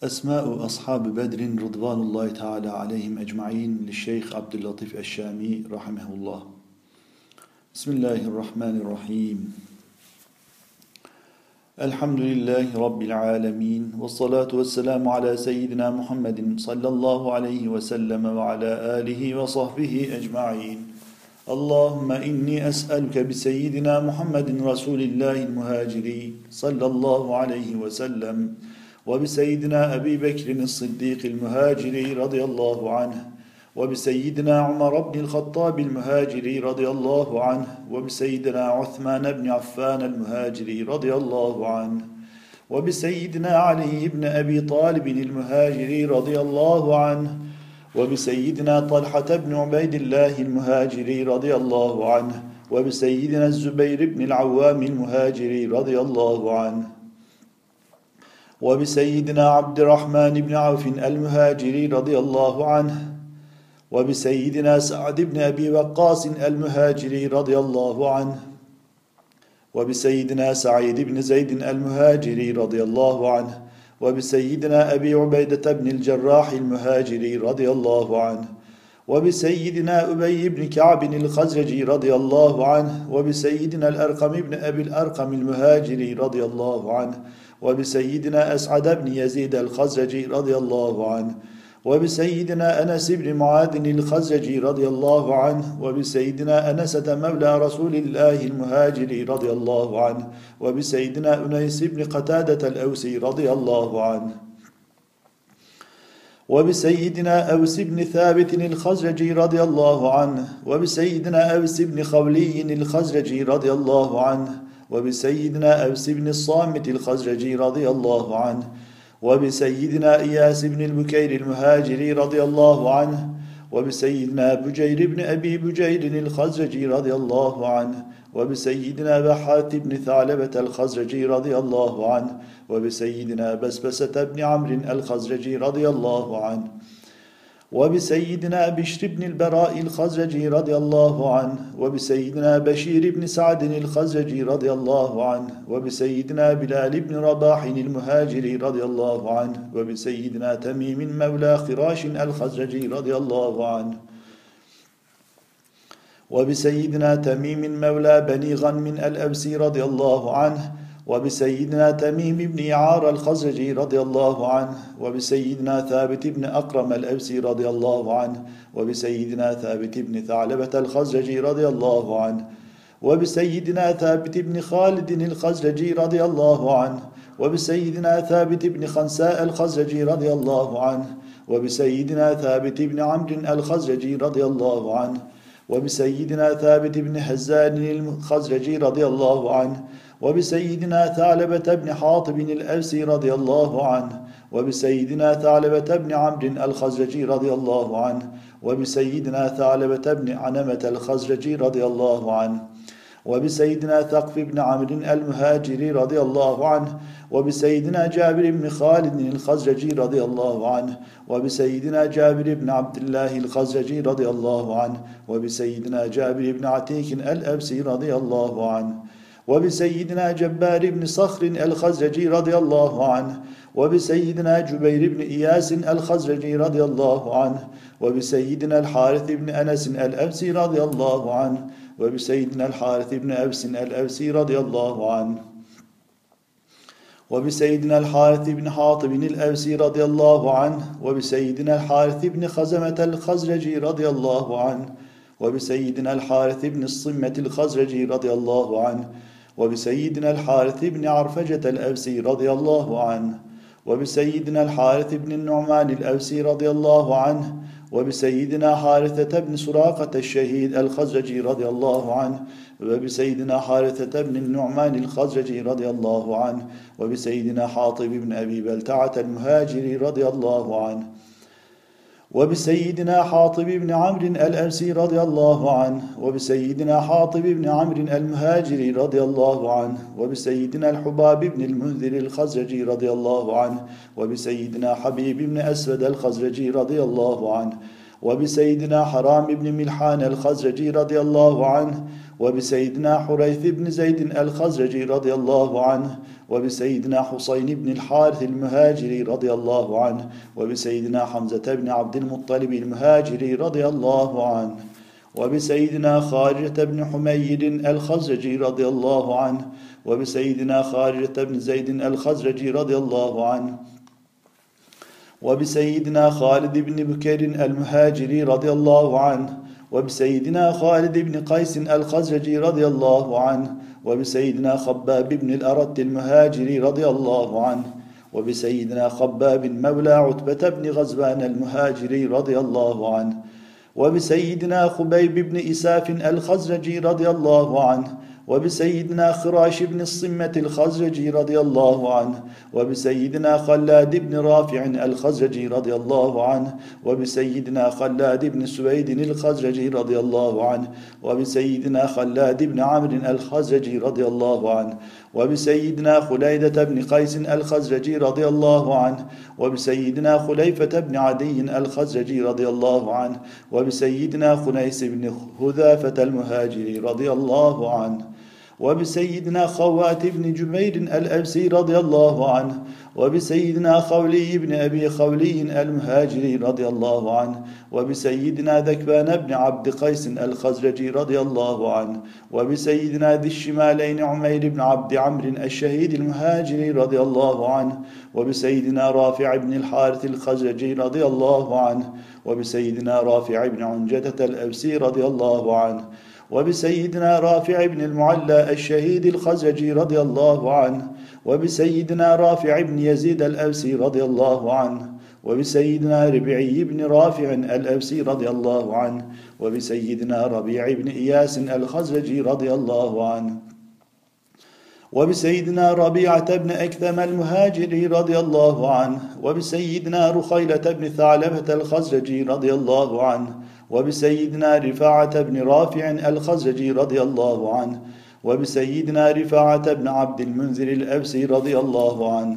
أسماء أصحاب بدر رضوان الله تعالى عليهم أجمعين للشيخ عبد اللطيف الشامي رحمه الله. بسم الله الرحمن الرحيم. الحمد لله رب العالمين والصلاة والسلام على سيدنا محمد صلى الله عليه وسلم وعلى آله وصحبه أجمعين. اللهم إني أسألك بسيدنا محمد رسول الله المهاجرين صلى الله عليه وسلم وبسيدنا أبي بكر الصديق المهاجري رضي الله عنه وبسيدنا عمر بن الخطاب المهاجري رضي الله عنه وبسيدنا عثمان بن عفان المهاجري رضي الله عنه وبسيدنا علي بن أبي طالب المهاجري رضي الله عنه وبسيدنا طلحة بن عبيد الله المهاجري رضي الله عنه وبسيدنا الزبير بن العوام المهاجري رضي الله عنه. وبسيدنا عبد الرحمن بن عوف المهاجري رضي الله عنه وبسيدنا سعد بن أبي وقاص المهاجري رضي الله عنه وبسيدنا سعيد بن زيد المهاجري رضي الله عنه وبسيدنا أبي عبيدة بن الجراح المهاجري رضي الله عنه وبسيدنا أبي بن كعب الخزرجي رضي الله عنه وبسيدنا الأرقم بن أبي الأرقم المهاجري رضي الله عنه وبسيدنا أسعد بن يزيد الخزرجي رضي الله عنه وبسيدنا أنس بن معاذ الخزرجي رضي الله عنه وبسيدنا أنسة مولى رسول الله المهاجري رضي الله عنه وبسيدنا أنيس بن قتادة الأوسي رضي الله عنه. وبسيدنا أوس بن ثابت الخزرجي رضي الله عنه وبسيدنا أوس بن خولي الخزرجي رضي الله عنه وبسيدنا أوس بن الصامت الخزرجي رضي الله عنه وبسيدنا إياس بن البكير المهاجري رضي الله عنه وبسيدنا بجير بن أبي بجير الخزرجي رضي الله عنه وبسيدنا بحات بن ثعلبة الخزرجي رضي الله عنه وبسيدنا بسبسة بن عمرو الخزرجي رضي الله عنه. وبسيدنا بشر بن البراء الخزرجي رضي الله عنه وبسيدنا بشير بن سعد الخزرجي رضي الله عنه وبسيدنا بلال بن رباح المهاجري رضي الله عنه وبسيدنا تميم مولى خراش الخزرجي رضي الله عنه وبسيدنا تميم مولى بني غنم الأبسي رضي الله عنه وبسيدنا تميم بن عار الخزرجي رضي الله عنه وبسيدنا ثابت بن أقرم الأوسي رضي الله عنه وبسيدنا ثابت بن ثعلبة الخزرجي رضي الله عنه وبسيدنا ثابت بن خالد الخزرجي رضي الله عنه وبسيدنا ثابت بن خنساء الخزرجي رضي الله عنه وبسيدنا ثابت بن عمرو الخزرجي رضي الله عنه وبسيدنا ثابت بن حزان الخزرجي رضي الله عنه وبسيدنا ثعلبة بن حاطب الأوسي رضي الله عنه وبسيدنا ثعلبة بن عمرو الخزرجي رضي الله عنه وبسيدنا ثعلبة بن عنمة الخزرجي رضي الله عنه وبسيدنا ثقف بن عمرو المهاجري رضي الله عنه وبسيدنا جابر بن خالد الخزرجي رضي الله عنه وبسيدنا جابر بن عبد الله الخزرجي رضي الله عنه وبسيدنا جابر بن عتيك الأبسي رضي الله عنه. وبسيدنا جبار بن صخر الخزرجي رضي الله عنه وبسيدنا جبير بن إياس الخزرجي رضي الله عنه وبسيدنا الحارث بن أنس الأوسي رضي الله عنه وبسيدنا الحارث بن أوس الأوسي رضي الله عنه. وبسيدنا الحارث بن حاطب الأوسي رضي الله عنه وبسيدنا الحارث بن خزمة الخزرجي رضي الله عنه وبسيدنا الحارث بن الصمة الخزرجي رضي الله عنه وبسيدنا الحارث بن عرفجة الأوسي رضي الله عنه وبسيدنا الحارث بن النعمان الأوسي رضي الله عنه وبسيدنا حارثة بن سراقة الشهيد الخزرجي رضي الله عنه وبسيدنا حارثة بن النعمان الخزرجي رضي الله عنه وبسيدنا حاطب بن أبي بلتعة المهاجري رضي الله عنه وبسيدنا حاطب بن عمرو الأوسي رضي الله عنه وبسيدنا حاطب بن عمرو المهاجري رضي الله عنه وبسيدنا الحباب بن المنذر الخزرجي رضي الله عنه وبسيدنا حبيب بن أسود الخزرجي رضي الله عنه وبسيدنا حرام بن ملحان الخزرجي رضي الله عنه وبسيدنا حريث بن زيد الخزرجي رضي الله عنه وبسيدنا حسين بن الحارث المهاجري رضي الله عنه وبسيدنا حمزة بن عبد المطلب المهاجري رضي الله عنه وبسيدنا خارجة بن حميد الخزرجي رضي الله عنه وبسيدنا خارجة بن زيد الخزرجي رضي الله عنه وبسيدنا خالد بن بكير المهاجري رضي الله عنه وبسيدنا خالد بن قيس الخزرجي رضي الله عنه وبسيدنا خباب بن الأرت المهاجري رضي الله عنه وبسيدنا خباب مولى عتبة بن غزوان المهاجري رضي الله عنه وبسيدنا خبيب بن إساف الخزرجي رضي الله عنه وبسيدنا خراش بن الصمة الخزرجي رضي الله عنه وبسيدنا خلاد بن رافع الخزرجي رضي الله عنه وبسيدنا خلاد بن سويد الخزرجي رضي الله عنه وبسيدنا خلاد بن عمرو الخزرجي رضي الله عنه وبسيدنا خليدة بن قيس الخزرجي رضي الله عنه وبسيدنا خليفة بن عدي الخزرجي رضي الله عنه وبسيدنا خنيس بن هذافة المهاجري رضي الله عنه. وبسيدنا خوات بن جبير الأبسي رضي الله عنه وبسيدنا خولي بن أبي خولي المهاجري رضي الله عنه وبسيدنا ذكبان بن عبد قيس الخزرجي رضي الله عنه وبسيدنا ذي الشمالين عمير بن عبد عمرو الشهيد المهاجري رضي الله عنه وبسيدنا رافع بن الحارث الخزرجي رضي الله عنه وبسيدنا رافع بن عنجدة الأبسي رضي الله عنه وبسيدنا رافع بن المعلى الشهيد الخزرجي رضي الله عنه وبسيدنا رافع بن يزيد الأوسي رضي الله عنه وبسيدنا ربيعي بن رافع الأوسي رضي الله عنه وبسيدنا ربيع بن إياس الخزرجي رضي الله عنه وبسيدنا ربيعة بن أكثم المهاجري رضي الله عنه وبسيدنا رخيلة بن ثعلبة الخزرجي رضي الله عنه وبسيدنا رفاعة بن رافع الخزرجي رضي الله عنه وبسيدنا رفاعة بن عبد المنذر الأبسي رضي الله عنه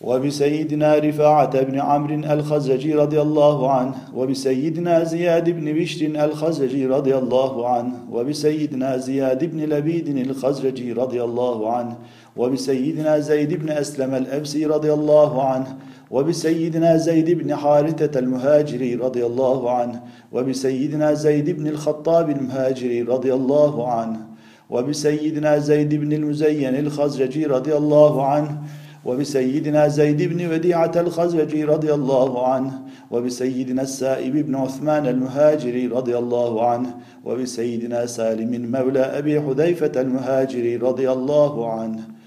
وبسيدنا رفاعة بن عمرو الخزرجي رضي الله عنه وبسيدنا زياد بن بشر الخزرجي رضي الله عنه وبسيدنا زياد بن لبيد الخزرجي رضي الله عنه وبسيدنا زيد بن أسلم الأبسي رضي الله عنه وبسيدنا زيد بن حارثة المهاجري رضي الله عنه وبسيدنا زيد بن الخطاب المهاجري رضي الله عنه وبسيدنا زيد بن المزين الخزرجي رضي الله عنه وبسيدنا زيد بن وديعة الخزرجي رضي الله عنه وبسيدنا السائب بن عثمان المهاجري رضي الله عنه وبسيدنا سالم مولى أبي حذيفة المهاجري رضي الله عنه.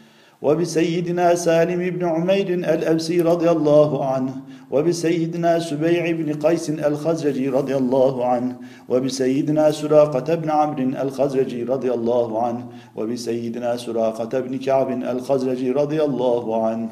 وبسيدنا سالم بن عمير الأبسي رضي الله عنه وبسيدنا سبيع بن قيس الخزرجي رضي الله عنه وبسيدنا سراقة بن عمرو الخزرجي رضي الله عنه وبسيدنا سراقة بن كعب الخزرجي رضي الله عنه.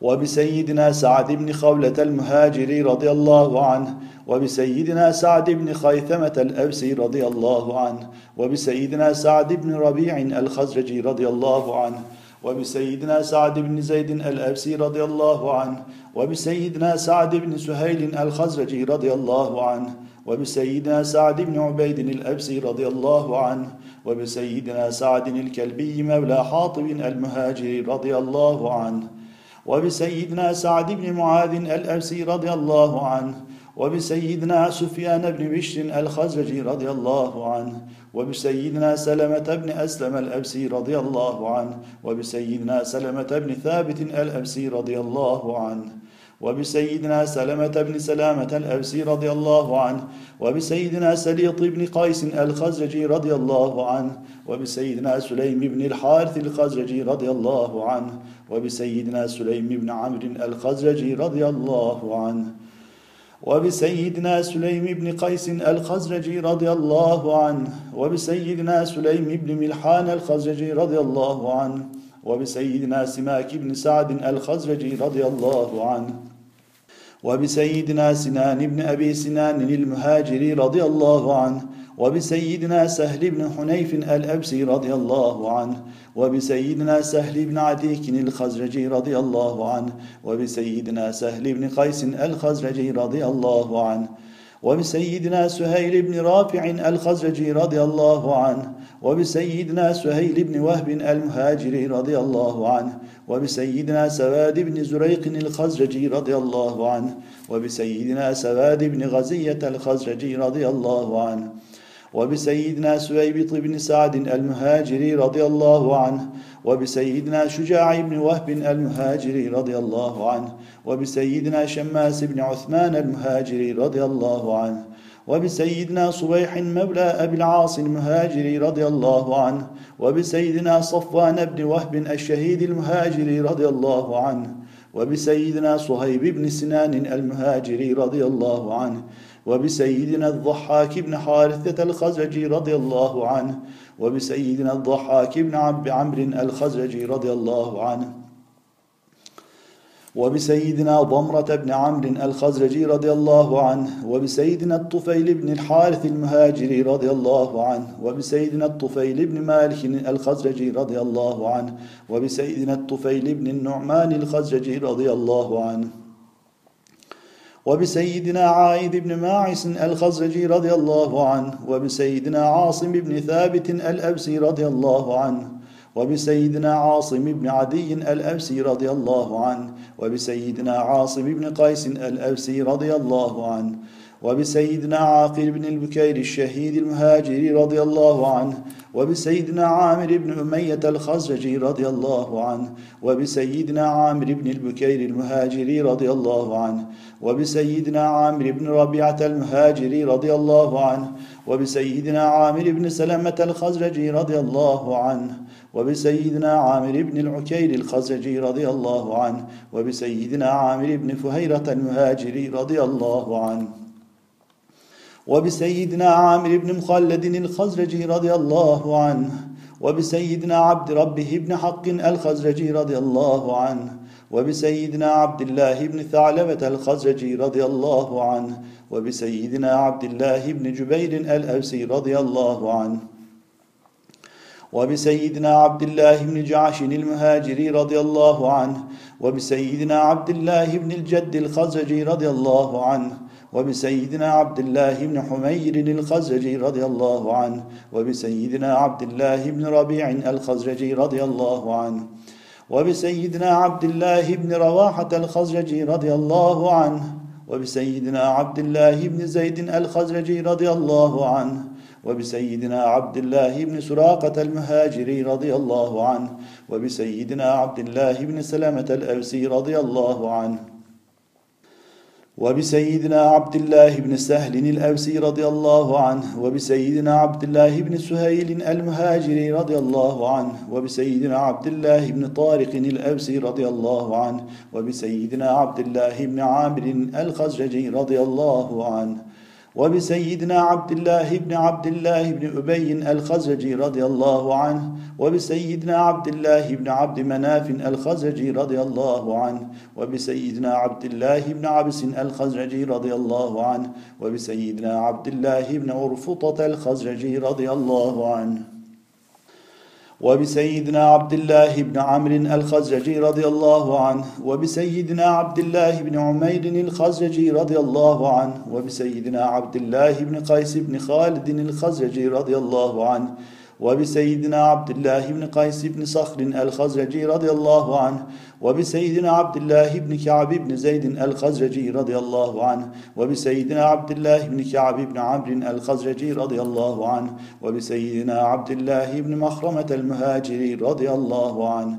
وبسيدنا سعد بن خولة المهاجري رضي الله عنه وبسيدنا سعد بن خيثمة الأبسي رضي الله عنه وبسيدنا سعد بن ربيع الخزرجي رضي الله عنه وبسيدنا سعد بن زيد الأبسي رضي الله عنه وبسيدنا سعد بن سهيل الخزرجي رضي الله عنه وبسيدنا سعد بن عبيد الأبسي رضي الله عنه وبسيدنا سعد الكلبي مولى حاطب المهاجري رضي الله عنه وبسيدنا سعد بن معاذ الأبسي رضي الله عنه وبسيدنا سفيان بن بشر الخزرجي رضي الله عنه وبسيدنا سلمة بن أسلم الأبسي رضي الله عنه وبسيدنا سلمة بن ثابت الأبسي رضي الله عنه وبسيدنا سلمة بن سلامة الأبسي رضي الله عنه وبسيدنا سليط بن قيس الخزرجي رضي الله عنه وبسيدنا سليم بن الحارث الخزرجي رضي الله عنه وبسيدنا سليم بن عمرو الخزرجي رضي الله عنه. وبسيدنا سليم بن قيس الخزرجي رضي الله عنه وبسيدنا سليم بن ملحان الخزرجي رضي الله عنه وبسيدنا سماك بن سعد الخزرجي رضي الله عنه وبسيدنا سنان بن أبي سنان المهاجري رضي الله عنه وبسيدنا سهل بن حنيف الأبسي رضي الله عنه وبسيدنا سهل بن عتيك الخزرجي رضي الله عنه وبسيدنا سهل بن قيس الخزرجي رضي الله عنه وبسيدنا سهيل بن رافع الخزرجي رضي الله عنه وبسيدنا سهيل بن وهب المهاجري رضي الله عنه وبسيدنا سواد بن زريق الخزرجي رضي الله عنه وبسيدنا سواد بن غزية الخزرجي رضي الله عنه. وبسيدنا سويبط بن سعد المهاجري رضي الله عنه وبسيدنا شجاع بن وهب المهاجري رضي الله عنه وبسيدنا شماس بن عثمان المهاجري رضي الله عنه وبسيدنا صبيح مولى أبي العاص المهاجري رضي الله عنه وبسيدنا صفوان بن وهب الشهيد المهاجري رضي الله عنه وبسيدنا صهيب بن سنان المهاجري رضي الله عنه وبسيدنا الضحاك بن حارثة الخزرجي رضي الله عنه وبسيدنا الضحاك بن عبد عمرو الخزرجي رضي الله عنه وبسيدنا ضمرة بن عمرو الخزرجي رضي الله عنه وبسيدنا الطفيل بن الحارث المهاجري رضي الله عنه وبسيدنا الطفيل بن مالك الخزرجي رضي الله عنه وبسيدنا الطفيل بن النعمان الخزرجي رضي الله عنه. وبسيدنا عائد بن ماعس الخزرجي رضي الله عنه وبسيدنا عاصم بن ثابت الأبسي رضي الله عنه وبسيدنا عاصم بن عدي الأبسي رضي الله عنه وبسيدنا عاصم بن قيس الأبسي رضي الله عنه وبسيدنا عاقل بن البكير الشهيد المهاجري رضي الله عنه وبسيدنا عامر بن أمية الخزرجي رضي الله عنه وبسيدنا عامر بن البكير المهاجري رضي الله عنه وبسيدنا عامر بن ربيعة المهاجري رضي الله عنه وبسيدنا عامر بن سلمة الخزرجي رضي الله عنه وبسيدنا عامر بن العكير الخزرجي رضي الله عنه وبسيدنا عامر بن فهيرة المهاجري رضي الله عنه. وبسيدنا عامر بن مخلد الخزرجي رضي الله عنه وبسيدنا عبد ربه بن حق الخزرجي رضي الله عنه وبسيدنا عبد الله بن ثعلبة الخزرجي رضي الله عنه وبسيدنا عبد الله بن جبير الأوسي رضي الله عنه وبسيدنا عبد الله بن جعش المهاجري رضي الله عنه وبسيدنا عبد الله بن الجد الخزرجي رضي الله عنه وبسيدنا عبد الله بن حمير الخزرجي رضي الله عنه وبسيدنا عبد الله بن ربيع الخزرجي رضي الله عنه وبسيدنا عبد الله بن رواحة الخزرجي رضي الله عنه وبسيدنا عبد الله بن زيد الخزرجي رضي الله عنه وبسيدنا عبد الله بن سراقة المهاجري رضي الله عنه وبسيدنا عبد الله بن سلامة الأوسي رضي الله عنه. وبسيدنا عبد الله بن سهل الأوسي رضي الله عنه وبسيدنا عبد الله بن سهيل المهاجري رضي الله عنه وبسيدنا عبد الله بن طارق الأوسي رضي الله عنه وبسيدنا عبد الله بن عامر الخزرجي رضي الله عنه وبسيدنا عبد الله بن عبد الله بن أبي الخزرجي رضي الله عنه وبسيدنا عبد الله بن عبد مناف الخزرجي رضي الله عنه وبسيدنا عبد الله بن عبس الخزرجي رضي الله عنه وبسيدنا عبد الله بن عرفطة الخزرجي رضي الله عنه. وبسيدنا عبد الله بن عمرو الخزرجي رضي الله عنه وبسيدنا عبد الله بن عمير الخزرجي رضي الله عنه وبسيدنا عبد الله بن قيس بن خالد الخزرجي رضي الله عنه وبسيدنا عبد الله بن قيس بن صخر الخزرجي رضي الله عنه وبسيدنا عبد الله بن كعب بن زيد الخزرجي رضي الله عنه وبسيدنا عبد الله بن كعب بن عمرو الخزرجي رضي الله عنه وبسيدنا عبد الله بن مخرمة المهاجري رضي الله عنه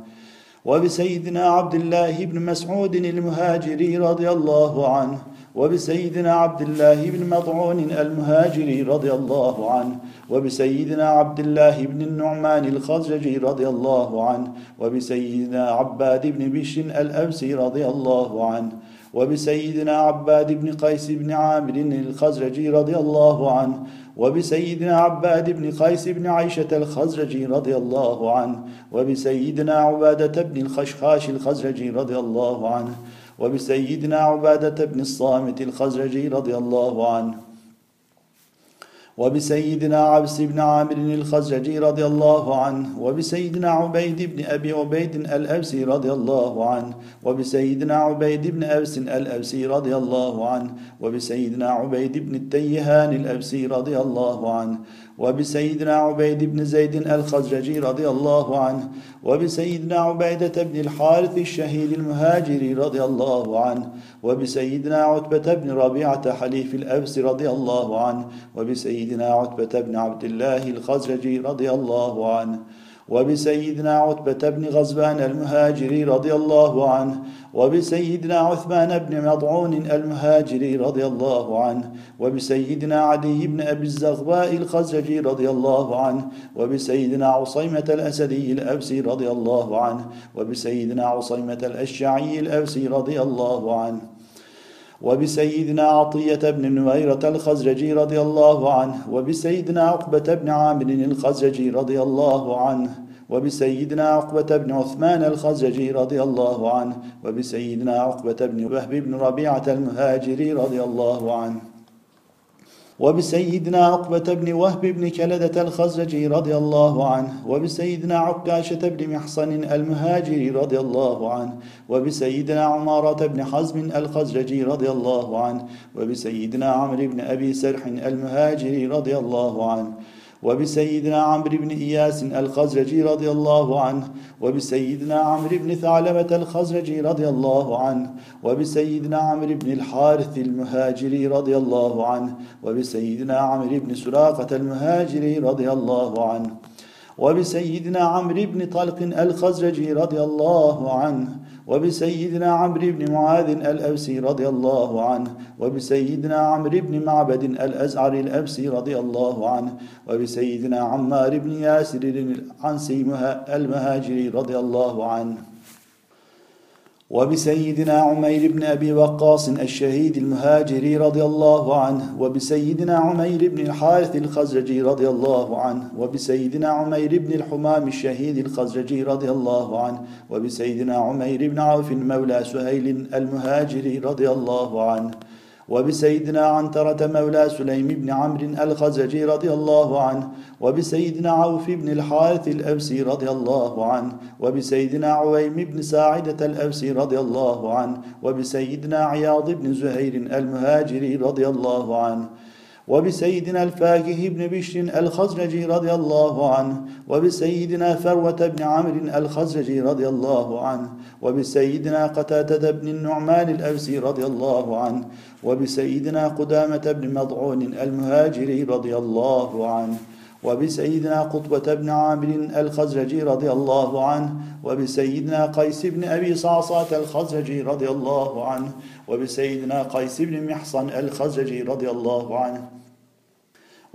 وبسيدنا عبد الله بن مسعود المهاجري رضي الله عنه وبسيدنا عبد الله بن مطعون المهاجري رضي الله عنه وبسيدنا عبد الله بن النعمان الخزرجي رضي الله عنه وبسيدنا عباد بن بشر الأوسي رضي الله عنه وبسيدنا عباد بن قيس بن عامر الخزرجي رضي الله عنه وبسيدنا عباد بن قيس بن عيشة الخزرجي رضي الله عنه وبسيدنا عبادة بن الخشخاش الخزرجي رضي الله عنه وبسيدنا عبادة بن الصامت الخزرجي رضي الله عنه. وبسيدنا عبس بن عامر الخزرجي رضي الله عنه. وبسيدنا عبيد بن أبي عبيد الأبسي رضي الله عنه. وبسيدنا عبيد بن أبس الأبسي رضي الله عنه. وبسيدنا عبيد بن التيهان الأبسي رضي الله عنه. وبسيدنا عبيد بن زيد الخزرجي رضي الله عنه وبسيدنا عبيدة بن الحارث الشهيد المهاجري رضي الله عنه وبسيدنا عتبة بن ربيعة حليف الأبس رضي الله عنه وبسيدنا عتبة بن عبد الله الخزرجي رضي الله عنه وبسيدنا عتبة بن غزبان المهاجري رضي الله عنه وبسيدنا عثمان بن مضعون المهاجري رضي الله عنه وبسيدنا عدي بن أبي الزغباء الخزرجي رضي الله عنه وبسيدنا عصيمة الأسدي الأبسي رضي الله عنه وبسيدنا عصيمة الأشعي الأبسي رضي الله عنه وبسيدنا عطية بن نويرة الخزرجي رضي الله عنه وبسيدنا عقبة بن عامر الخزرجي رضي الله عنه وبسيدنا عقبة بن عثمان الخزرجي رضي الله عنه وبسيدنا عقبة بن وهب بن ربيعة المهاجري رضي الله عنه. وبسيدنا عقبة بن وهب بن كلدة الخزرجي رضي الله عنه وبسيدنا عكاشة بن محصن المهاجري رضي الله عنه وبسيدنا عمارة بن حزم الخزرجي رضي الله عنه وبسيدنا عمرو بن أبي سرح المهاجري رضي الله عنه. وبسيدنا عمرو بن إياس الخزرجي رضي الله عنه وبسيدنا عمرو بن ثعلبة الخزرجي رضي الله عنه وبسيدنا عمرو بن الحارث المهاجري رضي الله عنه وبسيدنا عمرو بن سراقة المهاجري رضي الله عنه وبسيدنا عمرو بن طلق الخزرجي رضي الله عنه وبسيدنا عمرو بن معاذ الأوسي رضي الله عنه وبسيدنا عمرو بن معبد الأزعري الأبسي رضي الله عنه وبسيدنا عمار بن ياسر العنسي المهاجري رضي الله عنه. وبسيدنا عمير بن أبي وقاص الشهيد المهاجري رضي الله عنه وبسيدنا عمير بن الحارث الخزرجي رضي الله عنه وبسيدنا عمير بن الحمام الشهيد الخزرجي رضي الله عنه وبسيدنا عمير بن عوف مولى سهيل المهاجري رضي الله عنه. وبسيدنا عنترة مولى سليم بن عمرو الخزرجي رضي الله عنه وبسيدنا عوف بن الحارث الأبسي رضي الله عنه وبسيدنا عويم بن ساعدة الأبسي رضي الله عنه وبسيدنا عياض بن زهير المهاجري رضي الله عنه. وبسيدنا الفاكه بن بشر الخزرجي رضي الله عنه وبسيدنا فروة بن عمرو الخزرجي رضي الله عنه وبسيدنا قتادة بن النعمان الأوسي رضي الله عنه وبسيدنا قدامة بن مضعون المهاجري رضي الله عنه وبسيدنا قطبة بن عامر الخزرجي رضي الله عنه وبسيدنا قيس بن أبي صعصات الخزرجي رضي الله عنه وبسيدنا قيس بن محصن الخزرجي رضي الله عنه.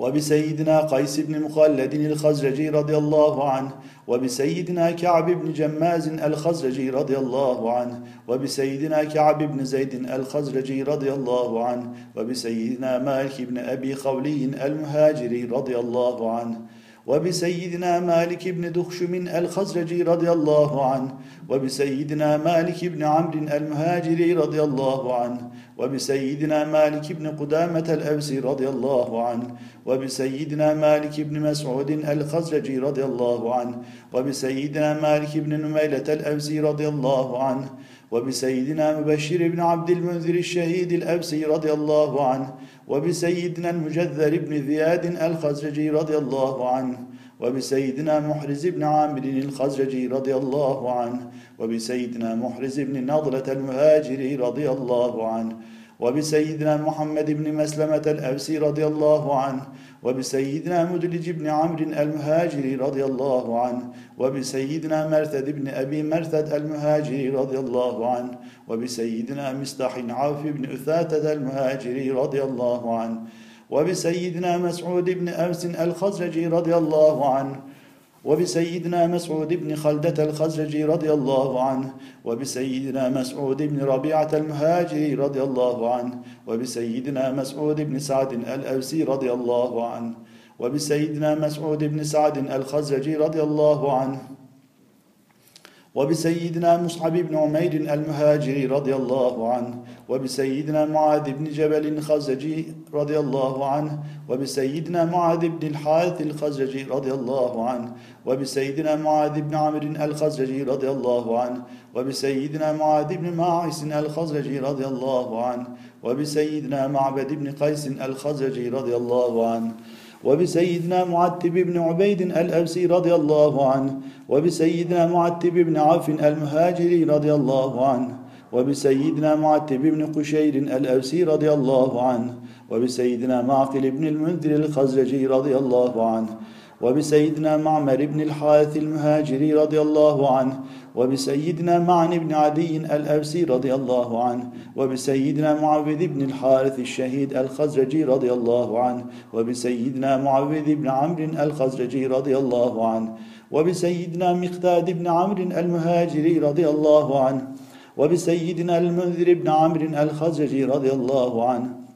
وبسيدنا قيس بن مخلد الخزرجي رضي الله عنه وبسيدنا كعب بن جماز الخزرجي رضي الله عنه وبسيدنا كعب بن زيد الخزرجي رضي الله عنه وبسيدنا مالك بن أبي خولي المهاجري رضي الله عنه وبسيدنا مالك بن دخشم الخزرجي رضي الله عنه وبسيدنا مالك بن عمرو المهاجري رضي الله عنه وبسيدنا مالك بن قدامة الأوسي رضي الله عنه وبسيدنا مالك بن مسعود الخزرجي رضي الله عنه وبسيدنا مالك بن نميلة الأوسي رضي الله عنه وبسيدنا مبشر بن عبد المنذر الشهيد الأبسي رضي الله عنه وبسيدنا المجذر بن ذياد الخزرجي رضي الله عنه وبسيدنا محرز بن عامر الخزرجي رضي الله عنه وبسيدنا محرز بن نضلة المهاجري رضي الله عنه وبسيدنا محمد بن مسلمة الأوسي رضي الله عنه وبسيدنا مدلج بن عمرو المهاجري رضي الله عنه وبسيدنا مرثد بن أبي مرثد المهاجري رضي الله عنه وبسيدنا مستح عوف بن أثاثة المهاجري رضي الله عنه وبسيدنا مسعود بن أوس الخزرجي رضي الله عنه وبسيدنا مسعود بن خلدة الخزرجي رضي الله عنه وبسيدنا مسعود بن ربيعة المهاجري رضي الله عنه وبسيدنا مسعود بن سعد الأوسي رضي الله عنه وبسيدنا مسعود بن سعد الخزرجي رضي الله عنه وبسيدنا مصعب بن عمير المهاجري رضي الله عنه وبسيدنا معاذ بن جبل الخزجي رضي الله عنه وبسيدنا معاذ بن الحارث الخزرجي رضي الله عنه وبسيدنا معاذ بن عمرو الخزرجي رضي الله عنه وبسيدنا معاذ بن ماعس الخزرجي رضي الله عنه وبسيدنا معبد بن قيس الخزرجي رضي الله عنه. وبسيدنا معتب بن عبيد الأبسي رضي الله عنه وبسيدنا معتب بن عوف المهاجري رضي الله عنه وبسيدنا معتب بن قشير الأوسي رضي الله عنه وبسيدنا معقل بن المنذر الخزرجي رضي الله عنه وبسيدنا معمر بن الحارث المهاجري رضي الله عنه وبسيدنا معن بن عدي الأوسي رضي الله عنه وبسيدنا معوذ بن الحارث الشهيد الخزرجي رضي الله عنه وبسيدنا معوذ بن عمرو الخزرجي رضي الله عنه وبسيدنا مقتاد بن عمرو المهاجري رضي الله عنه وبسيدنا المنذر بن عمرو الخزرجي رضي الله عنه.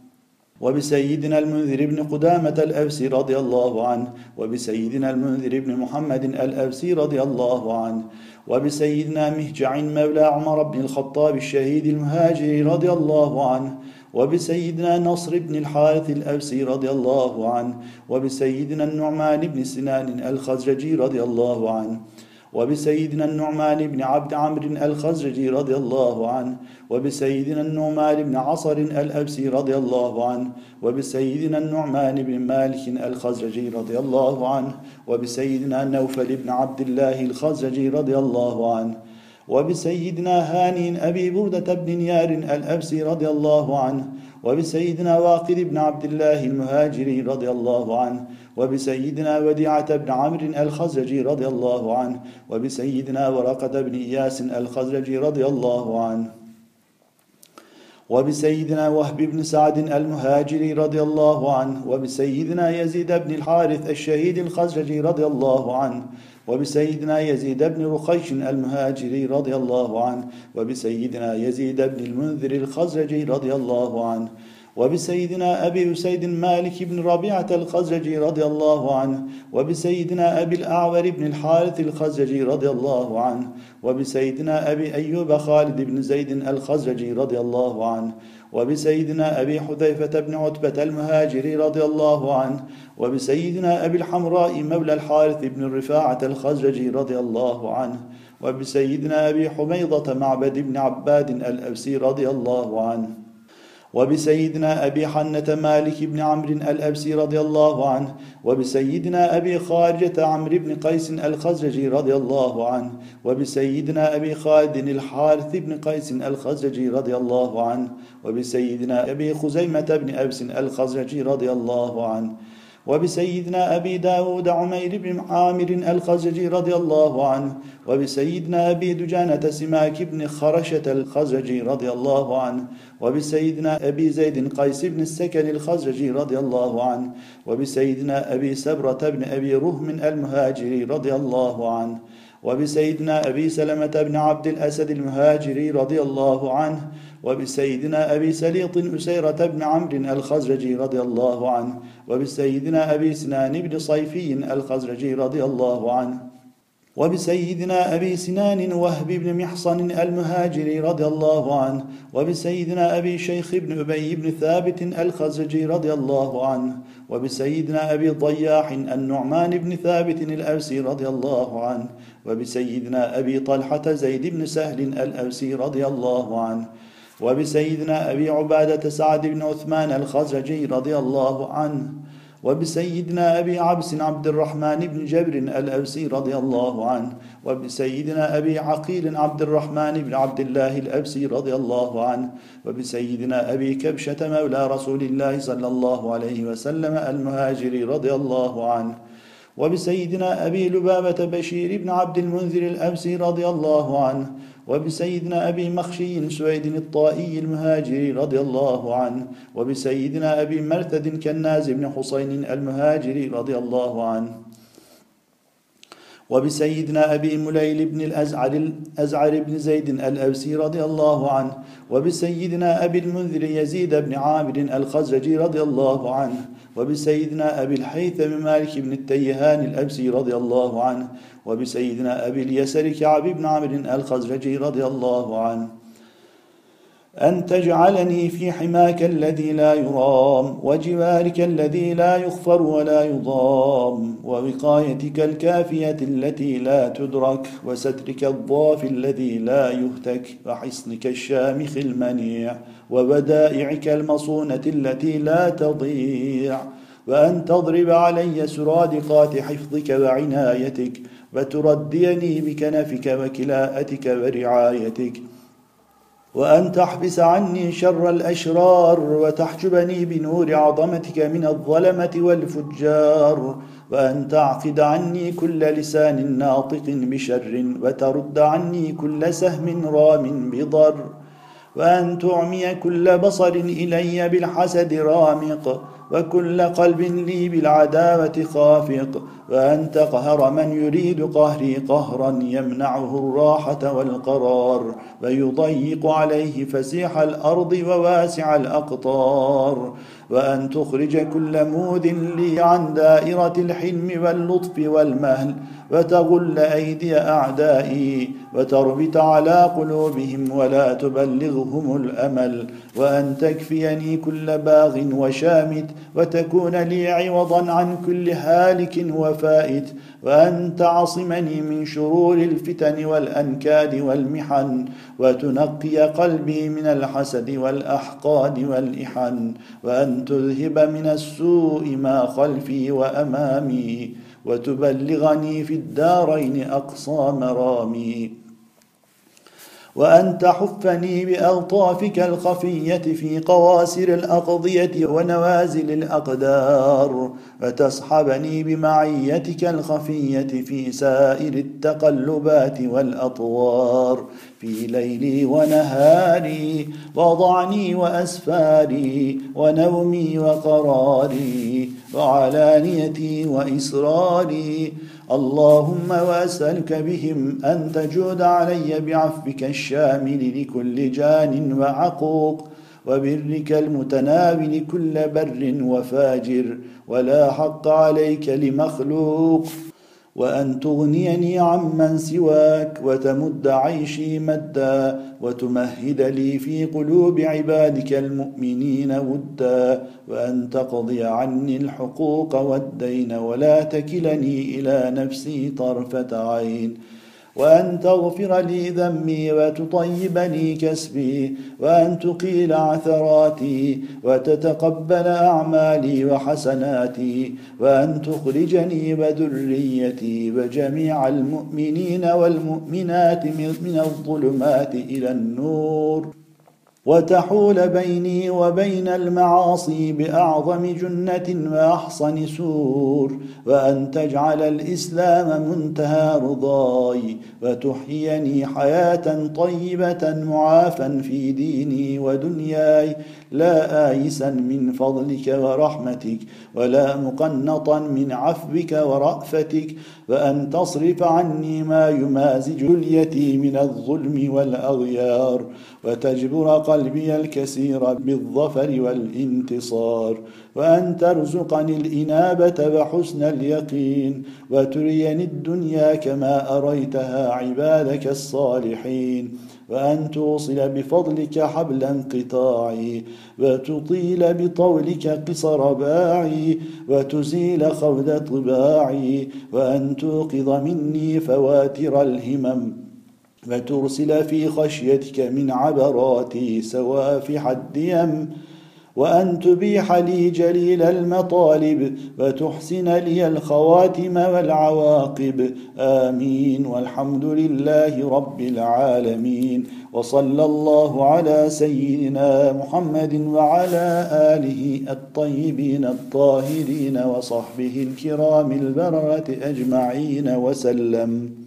وبسيدنا المنذر بن قدامة الأوسي رضي الله عنه وبسيدنا المنذر بن محمد الأوسي رضي الله عنه وبسيدنا مهجع مولى عمر بن الخطاب الشهيد المهاجر رضي الله عنه وبسيدنا نصر بن الحارث الأوسي رضي الله عنه وبسيدنا النعمان بن سنان الخزرجي رضي الله عنه. وبسيدنا النعمان بن عبد عمرو الخزرجي رضي الله عنه وبسيدنا النعمان بن عصر الأبسي رضي الله عنه وبسيدنا النعمان بن مالك الخزرجي رضي الله عنه وبسيدنا نوفل بن عبد الله الخزرجي رضي الله عنه وبسيدنا هاني أبي بردة بن نيار الأبسي رضي الله عنه وبسيدنا واقد بن عبد الله المهاجري رضي الله عنه وبسيدنا وديعة بن عمرو الخزرجي رضي الله عنه وبسيدنا ورقة بن إياس الخزرجي رضي الله عنه. وبسيدنا وهب بن سعد المهاجري رضي الله عنه وبسيدنا يزيد بن الحارث الشهيد الخزرجي رضي الله عنه وبسيدنا يزيد بن رخيش المهاجري رضي الله عنه وبسيدنا يزيد بن المنذر الخزرجي رضي الله عنه وبسيدنا أبي أسيد مالك بن ربيعة الخزرجي رضي الله عنه وبسيدنا أبي الأعور بن الحارث الخزرجي رضي الله عنه وبسيدنا أبي أيوب خالد بن زيد الخزرجي رضي الله عنه وبسيدنا أبي حذيفة بن عتبة المهاجري رضي الله عنه وبسيدنا أبي الحمراء مولى الحارث بن الرفاعة الخزرجي رضي الله عنه وبسيدنا أبي حميضة معبد بن عباد الأوسي رضي الله عنه. وبسيدنا أبي حنة مالك بن عمرو الأبسي رضي الله عنه وبسيدنا أبي خارجة عمرو بن قيس الخزرجي رضي الله عنه وبسيدنا أبي خالد الحارث بن قيس الخزرجي رضي الله عنه وبسيدنا أبي خزيمة بن أبس الخزرجي رضي الله عنه. وبسيدنا أبي داود عمير بن عامر الخزرجي رضي الله عنه وبسيدنا أبي دجانة سماك بن خرشة الخزرجي رضي الله عنه وبسيدنا أبي زيد قيس بن السكن الخزرجي رضي الله عنه وبسيدنا أبي سبرة بن أبي رهم المهاجري رضي الله عنه وبسيدنا أبي سلمة بن عبد الأسد المهاجري رضي الله عنه وبسيدنا أبي سليط أسيرة بن عمرو الخزرجي رضي الله عنه وبسيدنا أبي سنان بن صيفي الخزرجي رضي الله عنه وبسيدنا أبي سنان وهب بن محصن المهاجري رضي الله عنه وبسيدنا أبي شيخ بن أبي بن ثابت الخزرجي رضي الله عنه وبسيدنا أبي ضياح النعمان بن ثابت الأوسي رضي الله عنه وبسيدنا أبي طلحة زيد بن سهل الأوسي رضي الله عنه وبسيدنا أبي عبادة سعد بن عثمان الخزرجي رضي الله عنه وبسيدنا أبي عبس عبد الرحمن بن جبر الأوسي رضي الله عنه وبسيدنا أبي عقيل عبد الرحمن بن عبد الله الأبسي رضي الله عنه وبسيدنا أبي كبشة مولى رسول الله صلى الله عليه وسلم المهاجر رضي الله عنه وبسيدنا أبي لبابة بشير بن عبد المنذر الأبسي رضي الله عنه وبسيدنا أبي مخشي سويد الطائي المهاجري رضي الله عنه وبسيدنا أبي مرثد كناز بن حسين المهاجري رضي الله عنه. وبسيدنا أبي مليل بن الأزعر, الأزعر بن زيد الأوسي رضي الله عنه وبسيدنا أبي المنذر يزيد بن عامر الخزرجي رضي الله عنه وبسيدنا أبي الحيثم مالك بن التيهان الأبسي رضي الله عنه وبسيدنا أبي اليسر كعب بن عمرو الخزرجي رضي الله عنه. أن تجعلني في حماك الذي لا يرام وجوارك الذي لا يغفر ولا يضام ووقايتك الكافية التي لا تدرك وسترك الضاف الذي لا يهتك وحصنك الشامخ المنيع وبدائعك المصونة التي لا تضيع وأن تضرب علي سرادقات حفظك وعنايتك وترديني بكنفك وكلاءتك ورعايتك. وأن تحبس عني شر الأشرار وتحجبني بنور عظمتك من الظلمة والفجار وأن تعقد عني كل لسان ناطق بشر وترد عني كل سهم رام بضر. وأن تعمي كل بصر إلي بالحسد رامق وكل قلب لي بالعداوة خافق وأن تقهر من يريد قهري قهرا يمنعه الراحة والقرار ويضيق عليه فسيح الأرض وواسع الأقطار. وأن تخرج كل موذ لي عن دائرة الحلم واللطف والمهل وتغل أيدي أعدائي وتربت على قلوبهم ولا تبلغهم الأمل وأن تكفيني كل باغ وشامت وتكون لي عوضا عن كل هالك وفائت وأن تعصمني من شرور الفتن والأنكاد والمحن وتنقي قلبي من الحسد والأحقاد والإحن وأن تذهب من السوء ما خلفي وأمامي وتبلغني في الدارين أقصى مرامي وأن تحفني بألطافك الخفية في قواسر الأقضية ونوازل الأقدار وتصحبني بمعيتك الخفية في سائر التقلبات والأطوار. في ليلي ونهاري وضعني وأسفاري ونومي وقراري وعلانيتي وإسراري اللهم واسألك بهم أن تجود علي بعفوك الشامل لكل جان وعقوق وبرك المتناول كل بر وفاجر ولا حق عليك لمخلوق. وأن تغنيني عمن سواك وتمد عيشي مدا وتمهد لي في قلوب عبادك المؤمنين ودا وأن تقضي عني الحقوق والدين ولا تكلني إلى نفسي طرفة عين وأن تغفر لي ذنبي وتطيبني كسبي وأن تقيل عثراتي وتتقبل أعمالي وحسناتي وأن تخرجني وذريتي وجميع المؤمنين والمؤمنات من الظلمات إلى النور. وتحول بيني وبين المعاصي بأعظم جنة وأحصن سور وأن تجعل الإسلام منتهى رضاي وتحييني حياة طيبة معافا في ديني ودنياي. لا آيسا من فضلك ورحمتك ولا مقنطا من عفوك ورأفتك وأن تصرف عني ما يمازج اليتي من الظلم والأغيار وتجبر قلبي الكثير بالظفر والانتصار وأن ترزقني الإنابة وحسن اليقين وتريني الدنيا كما أريتها عبادك الصالحين. وأن توصل بفضلك حبل انقطاعي وتطيل بطولك قصر باعي وتزيل خود طباعي وأن توقظ مني فواتر الهمم وترسل في خشيتك من عبراتي سوافح الديم وأن تبيح لي جليل المطالب وتحسن لي الخواتم والعواقب. آمين. والحمد لله رب العالمين. وصلى الله على سيدنا محمد وعلى آله الطيبين الطاهرين وصحبه الكرام البررة أجمعين وسلم.